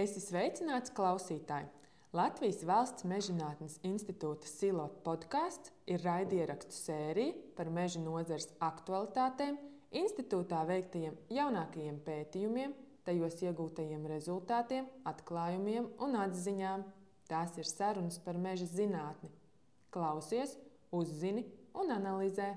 Esi sveicināts klausītāji! Latvijas Valsts Mežģinātnes institūta Silo podkāsts ir raidierakstu sērija par meža nozares aktualitātēm, institūtā veiktajiem jaunākajiem pētījumiem, tajos iegūtajiem rezultātiem, atklājumiem un atziņām. Tās ir sarunas par meža zinātni. Klausies, uzzini un analizē!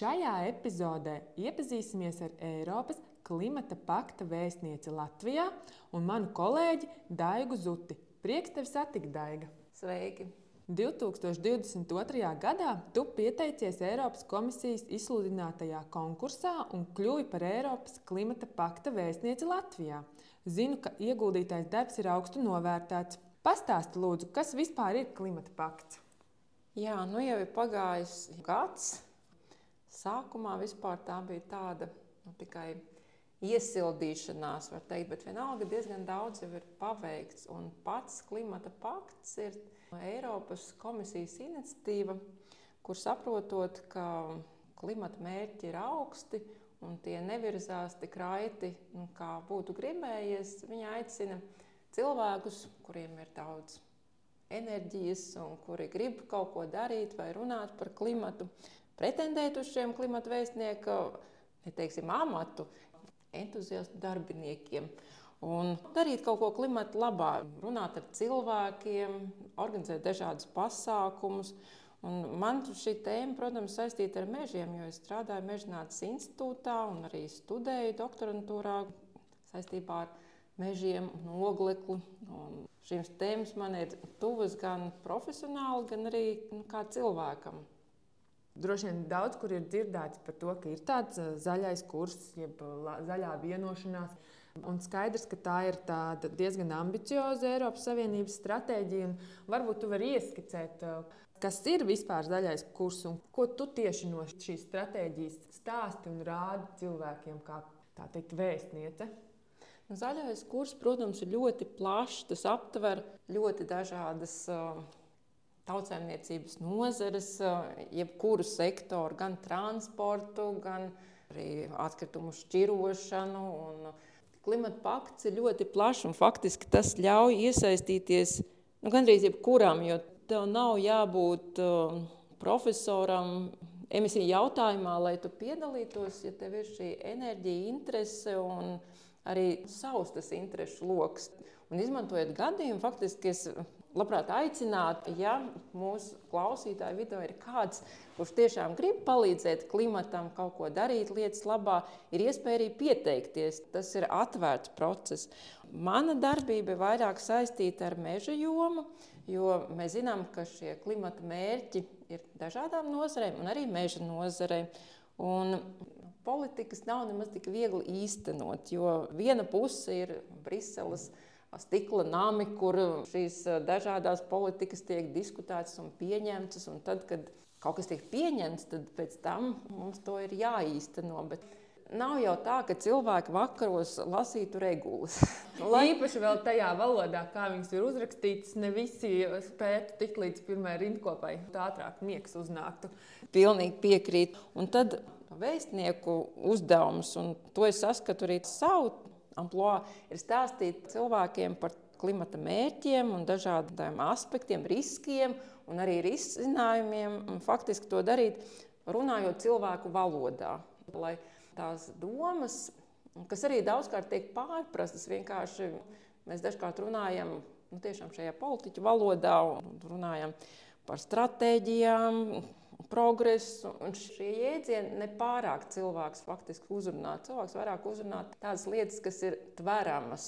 Šajā epizodē iepazīsimies ar Eiropas klimata pakta vēstnieci Latvijā un manu kolēģi Daigu Zuti. Prieks tevi satikt, Daiga! Sveiki! 2022. gadā tu pieteicies Eiropas komisijas izsludinātajā konkursā un kļuvi par Eiropas klimata pakta vēstnieci Latvijā. Zinu, ka ieguldītais darbs ir augstu novērtēts. Pastāsti, lūdzu, kas vispār ir klimata pakts? Jā, nu jau ir pagājis gads Sākumā vispār tā bija tāda nu, tikai iesildīšanās, var teikt, bet vienalga diezgan daudz jau ir paveikts. Un pats klimata pakts ir Eiropas komisijas iniciatīva, kur saprotot, ka klimata mērķi ir augsti un tie nevirzās tik raiti, nu, kā būtu gribējies. Viņa aicina cilvēkus, kuriem ir daudz enerģijas un kuri grib kaut ko darīt vai runāt par klimatu, pretendēt uz šiem klimata vēstnieku neteiksim, amatu, entuziastu darbiniekiem. Un darīt kaut ko klimata labā, runāt ar cilvēkiem, organizēt dažādus pasākumus. Un man šī tēma, protams, saistīta ar mežiem, jo es strādāju Mežģinātnes institūtā un arī studēju doktorantūrā saistībā ar mežiem un oglekli. Un šīs tēmas man ir tuvas gan profesionāli, gan arī nu, kā cilvēkam. Droši vien daudz kur ir dzirdēts par to, ka ir tāds uh, zaļais kurs, jeb zaļā vienošanās. Un skaidrs, ka tā ir diezgan ambicioza Eiropas Savienības stratēģija. Varbūt tu vari ieskicēt, uh, kas ir vispār zaļais kurs un ko tu tieši no šīs stratēģijas stāsti un rādi cilvēkiem, kā tā teikt, vēstniece. Nu, zaļais kurs, protams, ir ļoti plašs. Tas aptver ļoti dažādas tautsēmniecības nozares, jebkuru sektoru, gan transportu, gan arī atkritumu šķirošanu. Klimata pakts ir ļoti plašs un faktiski tas ļauj iesaistīties nu, gandrīz jebkuram, jo tev nav jābūt uh, profesoram emisiju jautājumā, lai tu piedalītos, ja tev ir šī enerģija, interese un arī savs tas interešu lokus. Un izmantojot gadījumu, faktiski es labprāt aicinātu, ja mūsu klausītāju vidū ir kāds, kurš tiešām grib palīdzēt klimatam, kaut ko darīt lietas labā, ir iespēja arī pieteikties. Tas ir atvērts process. Mana darbība ir vairāk saistīta ar meža jomu, jo mēs zinām, ka šie klimata mērķi ir dažādām nozarēm un arī meža nozarei. Un politikas nav nemaz tik viegli īstenot, jo viena puse ir Briseles stikla nami, kur šīs eh, dažādas politikas tiek diskutētas un pieņemtas. Un tad, kad kaut kas tiek pieņemts, tad pēc tam mums to ir jāīsteno. Bet Nav jau tā, ka cilvēki vakaros lasītu regulas. Lai īpaši vēl tajā valodā, kā viņas ir uzrakstītas, ne visi spētu tikt līdz pirmajai rindkopai, tā ātrāk miegs uznāktu. Pilnīgi piekrīt. Un tad vēstnieku uzdevums, un to es saskatu arī savu amploā ir stāstīt cilvēkiem par klimata mērķiem un dažādiem aspektiem, riskiem un arī risinājumiem. Un faktiski to darīt runājot cilvēku valodā. Lai tās domas, kas arī daudzkārt tiek pārprastas, vienkārši mēs dažkārt runājam nu, šajā politiķu valodā un runājam par stratēģijām, progresu. Un šie jēdzieni nepārāk cilvēks faktiski uzrunā. Cilvēks vairāk uzrunā tādas lietas, kas ir tveramas,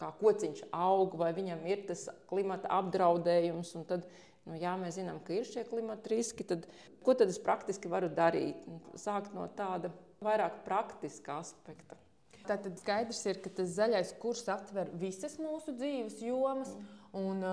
kā kociņš aug, vai viņam ir tas klimata apdraudējums. Tad, nu, jā, mēs zinām, ka ir šie klimata riski. Tad, ko tad es praktiski varu darīt? Sākt no tāda vairāk praktiska aspekta. Tātad skaidrs ir, ka tas zaļais kurs aptver visas mūsu dzīves jomas. Mm. Un,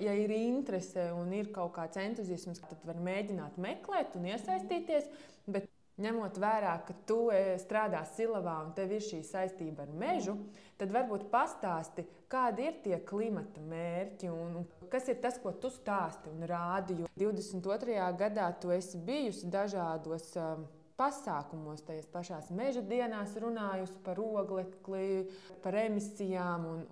ja ir interese un ir kaut kāds entuziasms, tad var mēģināt meklēt un iesaistīties. Bet ņemot vērā, ka tu strādā Silavā un tev ir šī saistība ar mežu, tad varbūt pastāsti, kādi ir tie klimata mērķi un kas ir tas, ko tu stāsti un rādi. Jo 22. gadā tu esi bijusi dažādos pasākumos, tajās pašās meža dienās runājusi par oglekli, par emisijām. Un...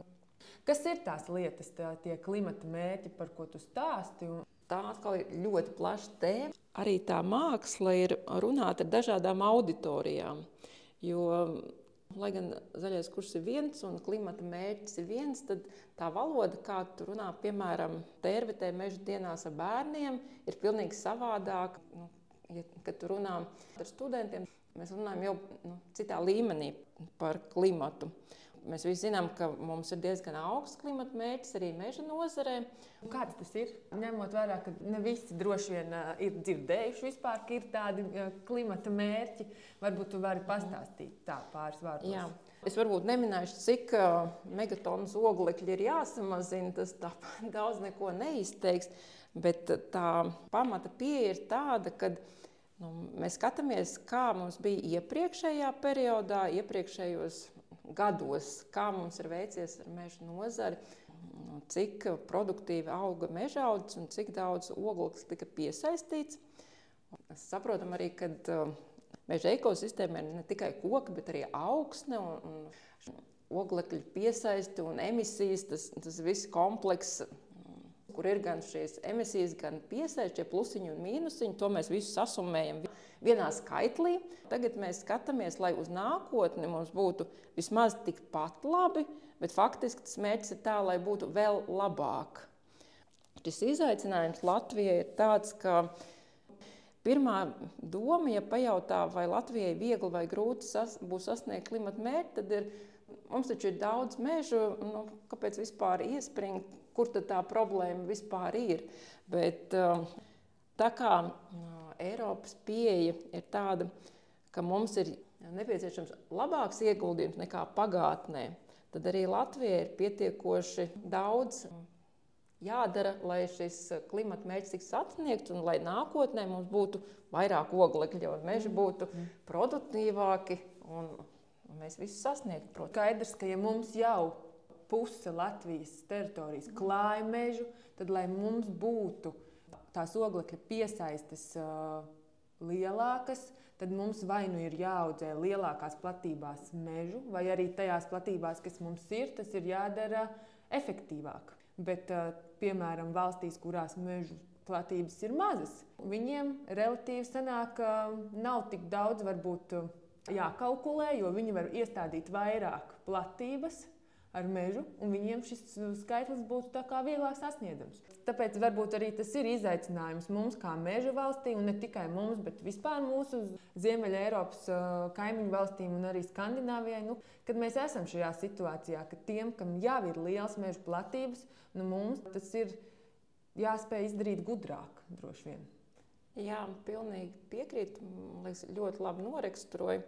Kas ir tās lietas, tā, tie klimata mērķi, par ko tu stāsti? Un... Tā atkal ir ļoti plaša tēma. Arī tā māksla ir runāt ar dažādām auditorijām. Jo, lai gan zaļais kurs ir viens un klimata mērķis ir viens, tad tā valoda, kā tu runā, piemēram, tērvetē meža dienās ar bērniem, ir pilnīgi savādāka. Nu, ja, kad tu runā ar studentiem, mēs runājam jau nu, citā līmenī par klimatu. Mēs visi zinām, ka mums ir diezgan augsts klimata mērķis arī meža nozarē. Kāds tas ir? Ņemot vērā, ka ne visi droši vien ir dzirdējuši, vispār, ka ir tādi klimata mērķi, varbūt tu vari pastāstīt tā pāris vārdos. Jā. Es varbūt neminēšu, cik megatonnas oglekļi ir jāsamazina. Tas tā daudz neko neizteiks. Bet tā pamata pieeja ir tāda, ka Nu, mēs skatāmies, kā mums bija iepriekšējā periodā, iepriekšējos gados, kā mums ir veicies ar meža nozari, cik produktīvi auga meža audzes un cik daudz oglekļa tika piesaistīts. Mēs saprotam arī, ka uh, meža ekosistēma ir ne tikai koki, bet arī augsne un, un oglekļa piesaisti un emisijas. Tas, tas viss komplekss kur ir gan šīs emisijas, gan piesaistītie plusiņi un mīnusiņi. To mēs visu sasumējam vienā skaitlī. Tagad mēs skatāmies, lai uz nākotni mums būtu vismaz tikpat labi, bet faktiski tas mērķis ir tā, lai būtu vēl labāk. Šis izaicinājums Latvijai ir tāds, ka pirmā doma, ja pajautā, vai Latvijai viegli vai grūti sas, būs sasniegt klimata mērķi, tad ir, mums taču ir daudz mežu, nu, kāpēc vispār iespringt kur tā problēma vispār ir. Bet, um, tā kā Eiropas pieeja ir tāda, ka mums ir nepieciešams labāks ieguldījums nekā pagātnē, tad arī Latvijai ir pietiekoši daudz jādara, lai šis klimata mērķis tiktu sasniegts un lai nākotnē mums būtu vairāk oglekļa un meži būtu produktīvāki un mēs visu sasniegtu. Skaidrs, ka ja mums jau puse Latvijas teritorijas klāja mežu, tad, lai mums būtu tās oglekļa piesaistes uh, lielākas, tad mums vai nu ir jāaudzē lielākās platībās mežu, vai arī tajās platībās, kas mums ir, tas ir jādara efektīvāk. Bet, uh, piemēram, valstīs, kurās mežu platības ir mazas, viņiem relatīvi sanāk, ka nav tik daudz varbūt jākalkulē, jo viņi var iestādīt vairāk platības ar mežu, un viņiem šis skaitlis būtu vieglāk sasniedzams. Tāpēc varbūt arī tas ir izaicinājums mums, kā meža valstī, un ne tikai mums, bet vispār mūsu Ziemeļa Eiropas kaimiņu valstīm un arī Skandināvijai. Nu, kad mēs esam šajā situācijā, ka tiem, kam jau ir liels meža platības, nu, mums tas ir jāspēj izdarīt gudrāk droši vien. Jā, pilnīgi piekrītu. Liekas, ļoti labi noraksturoju.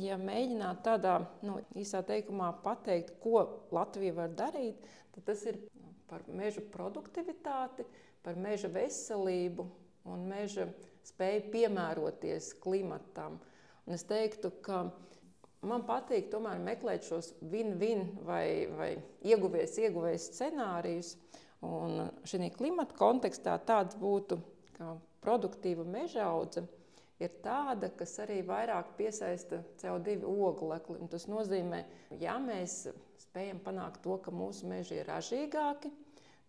Ja mēģināt tādā nu, īsā teikumā pateikt, ko Latvija var darīt, tad tas ir par meža produktivitāti, par meža veselību un meža spēju piemēroties klimatam. Un es teiktu, ka man patīk tomēr meklēt šos win-win vai, vai ieguvējs, ieguvējs scenārijus. Un šī klimata kontekstā tāds būtu produktīva meža audze ir tāda, kas arī vairāk piesaista CO2 oglekli. Un tas nozīmē, ja mēs spējam panākt to, ka mūsu meži ir ražīgāki,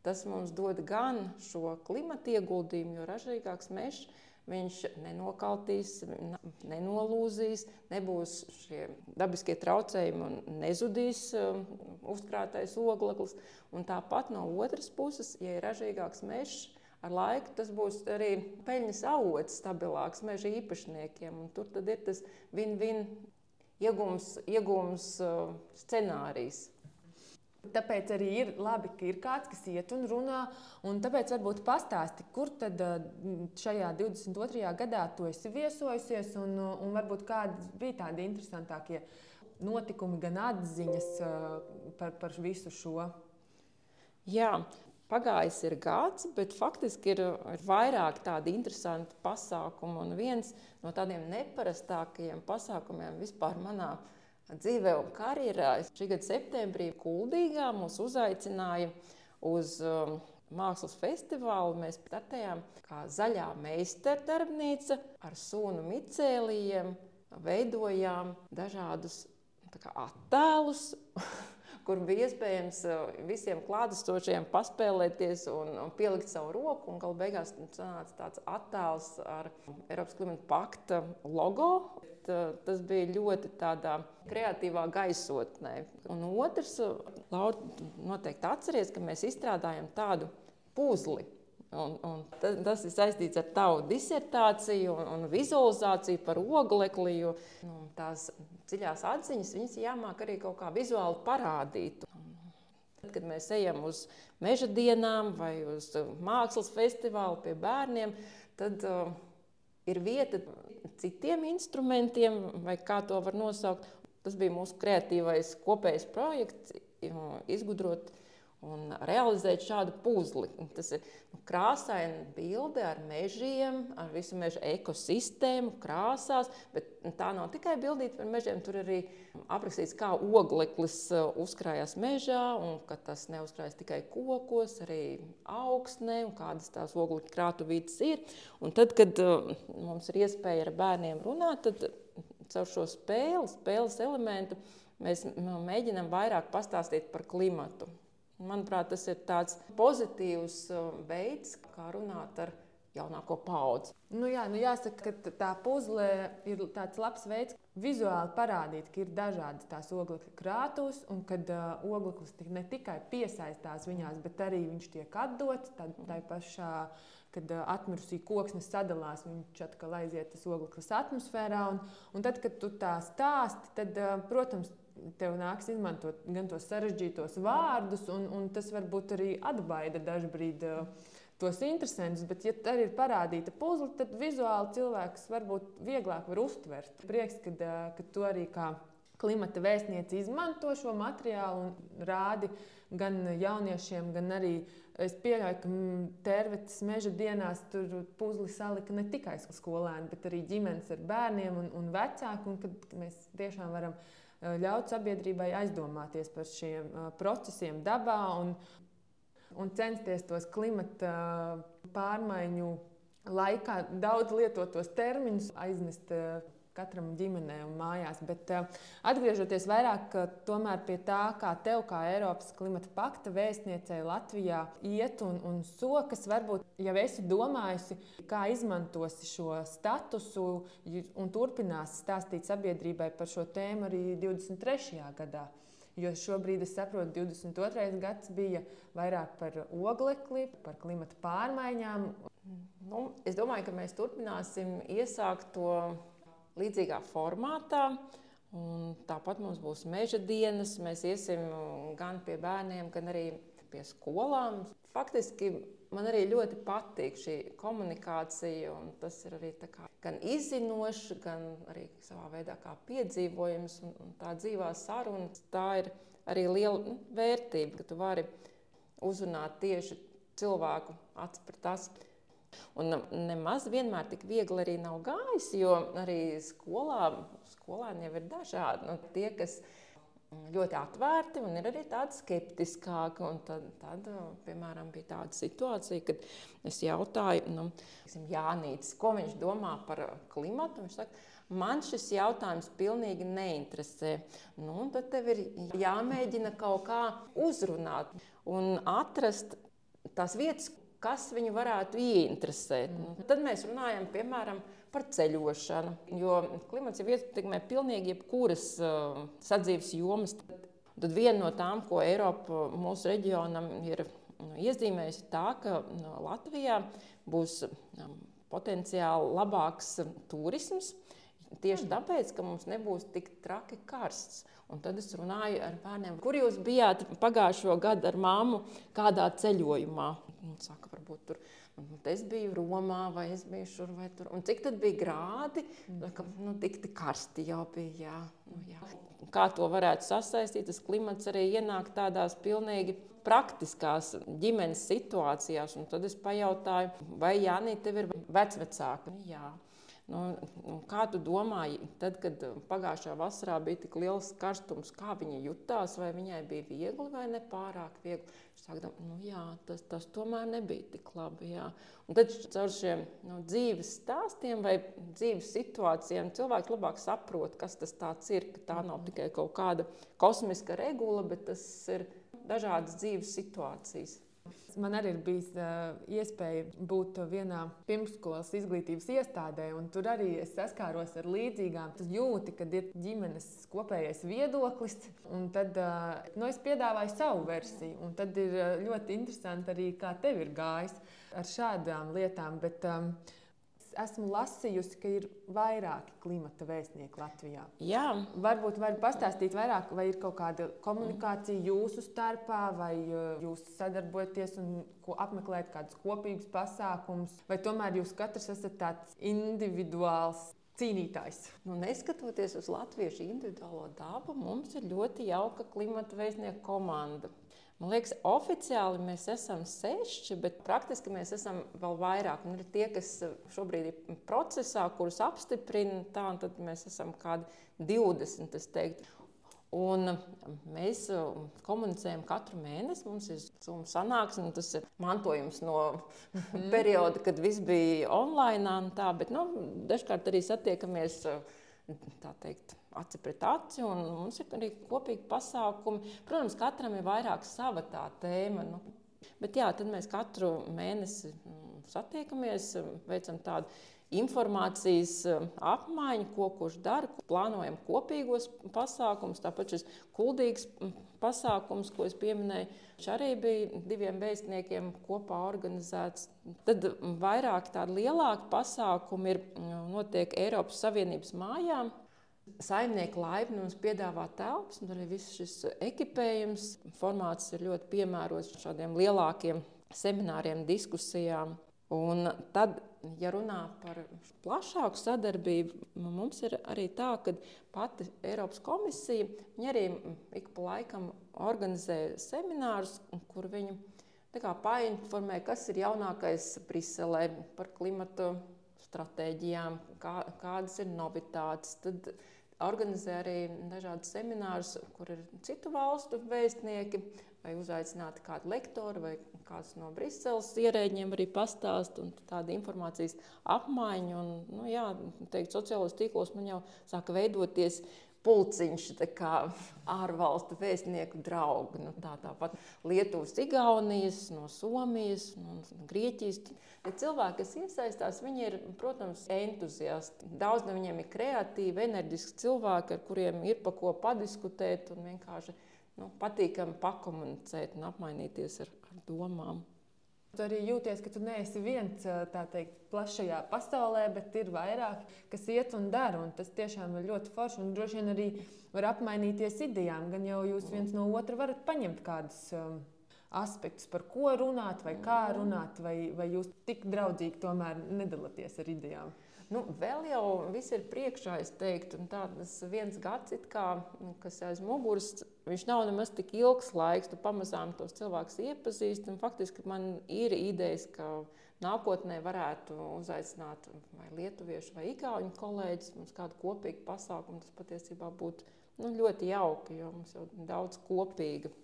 tas mums dod gan šo klimata ieguldījumu, jo ražīgāks mežs viņš nenokaltīs, nenolūzīs, nebūs šie dabiskie traucējumi un nezudīs um, uzkrātais ogleklis. Un tāpat no otras puses, ja ir ražīgāks mežs, ar laiku tas būs arī peļņas avots stabilāks meža īpašniekiem. Tur tad ir tas win-win iegūms, iegūms uh, scenārijs. Tāpēc arī ir labi, ka ir kāds, kas iet un runā. Un tāpēc varbūt pastāsti, kur tad uh, šajā 22. gadā tu esi viesojusies un, uh, un varbūt kādi bija tādi interesantākie notikumi, gan atziņas par, par visu šo. Jā, Pagājis ir gads, bet faktiski ir, ir vairāk tādu interesantu pasākumu. Un viens no tādiem neparastākajiem pasākumiem vispār manā dzīvē un karjerā šī gada septembrī Kuldīgā mūs uzaicināja uz um, mākslas festivālu mēs startējām kā zaļā meistardarbnīca ar sunu micēlijiem, veidojām dažādus attēlus. kur bija iespējams eh, visiem klātesošiem paspēlēties un, un pielikt savu roku. Galu beigās sanāca tāds attēls ar Eiropas klimata pakta logo. Tas bija ļoti tādā kreatīvā gaisotnē. Un otrs, Laura, noteikti atceries, ka mēs izstrādājam tādu puzli. Un, un tas ir saistīts ar tavu disertāciju un, un vizualizāciju par oglekli. Jo, nu, tās dziļās atziņas, viņas jāmāk arī kaut kā vizuāli parādīt. Tad, kad mēs ejam uz meža dienām vai uz uh, mākslas festivālu pie bērniem, tad uh, ir vieta citiem instrumentiem, vai kā to var nosaukt. Tas bija mūsu kreatīvais kopējs projekts, izgudrot un realizēt šādu puzli. Tas ir nu, krāsaina bilde ar mežiem, ar visu meža ekosistēmu, krāsās. Bet tā nav tikai bildīta par mežiem, tur arī aprakstīts, kā ogleklis uh, uzkrājas mežā, un ka tas neuzkrājas tikai kokos, arī augsnē, un kādas tās oglekļa krātuvītes ir. Un tad, kad uh, mums ir iespēja ar bērniem runāt, tad caur šo spēli, spēles elementu, mēs nu, mēģinām vairāk pastāstīt par klimatu. Manuprāt, tas ir tāds pozitīvs uh, veids, kā runāt ar jaunāko paudzi. Nu jā, nu jāsaka, ka tā puzle ir tāds labs veids, vizuāli parādīt, ka ir dažādas tās oglekļa krātuves, un kad uh, ogleklis ne tikai piesaistās viņās, bet arī viņš tiek atdots tādā pašā. Kad uh, atmirusī koksne sadalās, viņš atkal aiziet tas ogleklis atmosfērā. Un, un tad, kad tu tā stāsti, tad, uh, protams, tev nāks izmantot gan tos sarežģītos vārdus, un, un tas varbūt arī atbaida dažkārt uh, tos interesantus. Bet, ja arī ir parādīta puzle, tad vizuāli cilvēks varbūt vieglāk var uztvert. Prieks, ka, uh, ka tu arī kā klimata vēstniece izmanto šo materiālu un rādi gan jauniešiem, gan arī Es pieļauju, ka mm, Tervetes meža dienās tur puzli salika ne tikai skolēni, bet arī ģimenes ar bērniem un, un vecāki. Un kad mēs tiešām varam Eh, ļaut sabiedrībai aizdomāties par šiem eh, procesiem dabā un, un censties tos klimata eh, pārmaiņu laikā daudz lietotos terminus aiznest katram ģimenē un mājās. Bet uh, atgriežoties vairāk uh, pie tā, kā tev, kā Eiropas klimata pakta vēstniecei Latvijā, iet un, un sokas, varbūt jau esi domājusi, kā izmantosi šo statusu un turpinās stāstīt sabiedrībai par šo tēmu arī 23. gadā. Jo šobrīd es saprotu, 22. gads bija vairāk par oglekli, par klimata pārmaiņām. Nu, es domāju, ka mēs turpināsim iesākt to līdzīgā formātā. Un tāpat mums būs meža dienas. Mēs iesim gan pie bērniem, gan arī pie skolām. Faktiski man arī ļoti patīk šī komunikācija. Tas ir arī kā, gan izzinošs, gan arī savā veidā piedzīvojums un, un tā dzīvā saruna. Tā ir arī liela nu, vērtība, ka tu vari uzrunāt tieši cilvēku acis pret acis. Un nemaz vienmēr tik viegli arī nav gājis, jo arī skolā skolēni jau ir dažādi. Nu, tie, kas ļoti atvērti un ir arī tādi skeptiskāki. Tad, tad, piemēram, bija tāda situācija, kad es jautāju nu, Jānis, ko viņš domā par klimatu. Viņš saka, man šis jautājums pilnīgi neinteresē. Nu, tad tev ir jāmēģina kaut kā uzrunāt un atrast tās vietas, kas viņu varētu ieinteresēt. Mm. Tad mēs runājam piemēram par ceļošanu, jo klimats jau ietekmē pilnīgi jebkuras uh, sadzīves jomas. Tad viena no tām, ko Eiropa mūsu reģionam ir nu, iezīmējusi, tā, ka nu, Latvijā būs um, potenciāli labāks turisms. Tieši mm. tāpēc, ka mums nebūs tik traki karsts. Un tad es runāju ar bērniem, kur jūs bijāt pagājušo gadu ar māmu, kādā ceļojumā. Viņa saka, varbūt tur. Es biju Romā, vai es biju šur vai tur. Un cik tad bija grādi? Mm. Nu, tik karsti jau bija. Jā. Nu, jā. Kā to varētu sasaistīt? Tas klimats arī ienāk tādās pilnīgi praktiskās ģimenes situācijās. Un tad es pajautāju, vai Jānis, tev ir vecvecāki? Nu, jā. Nu, kā tu domāji, tad, kad pagājušā vasarā bija tik liels karstums, kā viņa jutās, vai viņai bija viegli vai ne pārāk viegli? Es sāku nu, jā, tas, tas tomēr nebija tik labi. Jā. Un tad caur šiem nu, dzīves stāstiem vai dzīves situācijām cilvēks labāk saprot, kas tas ir. Ka tā nav tikai kaut kāda kosmiska regula, bet tas ir dažādas dzīves situācijas. Man arī ir bijis uh, iespēja būt vienā pirmsskolas izglītības iestādē, un tur arī es saskāros ar līdzīgām. Jūti, kad ir ģimenes kopējais viedoklis, tad uh, nu, es piedāvāju savu versiju. Un tad ir ļoti interesanti arī, kā tev ir gājis ar šādām lietām. Bet, um, esmu lasījusi, ka ir vairāki klimata vēstnieki Latvijā. Jā. Varbūt varat pastāstīt vairāk, vai ir kaut kāda komunikācija jūsu starpā, vai uh, jūs sadarbojaties un apmeklējat kādus kopīgus pasākumus, vai tomēr jūs katrs esat tāds individuāls cīnītājs. Nu, neskatoties uz latviešu individuālo dabu, mums ir ļoti jauka klimata vēstnieku komanda. Man liekas, oficiāli mēs esam seši, bet praktiski mēs esam vēl vairāk. Un ir tie, kas šobrīd ir procesā, kurus apstiprina, tā, un tad mēs esam kādi 20. Un mēs komunicējam katru mēnesi. Mums ir sanāksme, tas ir mantojums no mm. perioda, kad viss bija online. Tā, bet nu, dažkārt arī satiekamies tā teikt aci pret aci, un mums ir arī kopīgi pasākumi. Protams, katram ir vairāk sava tā tēma. Nu. Bet jā, tad mēs katru mēnesi mm, satiekamies, veicam tādu informācijas um, apmaiņu, ko kurš dara. Plānojam kopīgos pasākumus, tāpat šis kuldīgs mm, pasākums, ko es pieminēju, arī bija diviem vēstniekiem kopā organizēts. Tad vairāk tādi lielāki pasākumi ir mm, notiek Eiropas Savienības mājām. Saimnieka laipni mums piedāvā telpas, un arī viss šis ekipējums, formāts ir ļoti piemērots šādiem lielākiem semināriem, diskusijām. Un tad, ja runā par plašāku sadarbību, mums ir arī tā, ka pati Eiropas komisija arī ik pa laikam organizē seminārus, kur viņi painformē, kas ir jaunākais Briselē par klimatu stratēģijām, kā, kādas ir novitātes. Tad organizē arī dažādas seminārus, kur ir citu valstu vēstnieki, vai uzaicināti kādi lektori, vai kāds no Briseles ierēģiem arī pastāst, un tāda informācijas apmaiņa. Un, nu, jā, teikt, sociālos tīklos man jau sāka veidoties pulciņš, ārvalstu vēstnieku draugi. Nu, tā, tāpat Lietuvas, Igaunijas, no Somijas, no Grieķijas. Ja cilvēki, kas iesaistās, viņi ir, protams, entuziasti. Daudz no viņiem ir kreatīvi, enerģiski cilvēki, ar kuriem ir pa ko padiskutēt un vienkārši nu, patīkami pakomunicēt un apmainīties ar, ar domām. Tu arī jūties, ka tu neesi viens teikt, plašajā pasaulē, bet ir vairāk, kas iet un dara. Un tas tiešām ir ļoti forši. Un droši vien arī var apmainīties idejām. Gan jau jūs viens no otra varat paņemt kādus um, aspektus, par ko runāt, vai kā runāt, vai, vai jūs tik draudzīgi tomēr nedalāties ar idejām. Nu, vēl jau viss ir priekšā, es teiktu, un tāds viens gads, kā, kas aiz muguras, viņš nav nemaz tik ilgs laiks. Tu pamazām tos cilvēkus iepazīsti. Faktiski man ir idejas, ka nākotnē varētu uzaicināt vai lietuviešu vai igauņu kolēģus, mums kādu kopīgu pasākumu. Tas patiesībā būtu nu, ļoti jauki, jo mums jau daudz kopīga.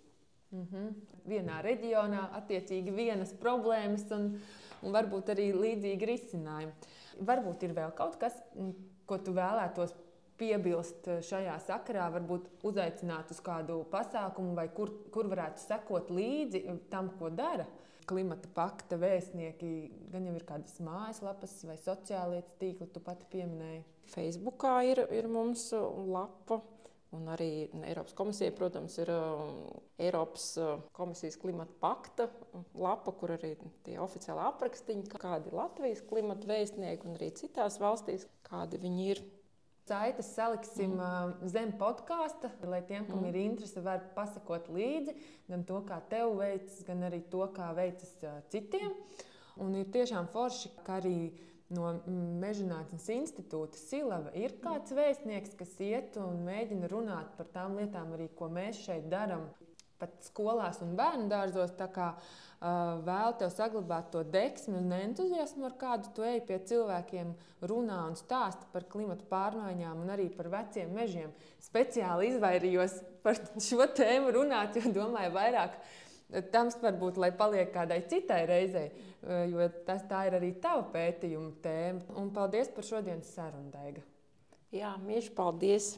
Mm -hmm. Vienā reģionā attiecīgi vienas problēmas un, un varbūt arī līdzīgi risinājumi. Varbūt ir vēl kaut kas, ko tu vēlētos piebilst šajā sakarā, varbūt uzaicināt uz kādu pasākumu, vai kur, kur varētu sekot līdzi tam, ko dara. Klimata pakta vēstnieki, gan jau ir kādas mājaslapas vai sociālie tīkli, tu pati pieminēji. Facebookā ir, ir mums lapa. Un arī Eiropas komisija, protams, ir Eiropas komisijas klimata pakta lapa, kur arī tie oficiāli aprakstiņi, kādi ir Latvijas klimata vēstnieki un arī citās valstīs, kādi viņi ir. Saites saliksim mm. zem podkāsta, lai tiem, kam mm. ir interese, var pasakot līdzi gan to, kā tev veicas, gan arī to, kā veicas citiem. Un ir tiešām forši, ka arī no Mežģinātnes institūta Silava ir kāds vēstnieks, kas iet un mēģina runāt par tām lietām, arī, ko mēs šeit darām. pat skolās un bērnu dārzos. Kā, uh, vēl tev saglabāt to deksmi un entuziasmu, ar kādu tu ej pie cilvēkiem, runā un stāsta par klimatu pārmaiņām un arī par veciem mežiem. Speciāli izvairījos par šo tēmu runāt, jo domāju, vairāk tam varbūt, lai paliek kādai citai reizei, jo tas tā ir arī tava pētījuma tēma. Un paldies par šodienas sarunu, Daiga! Jā, mīļš, paldies!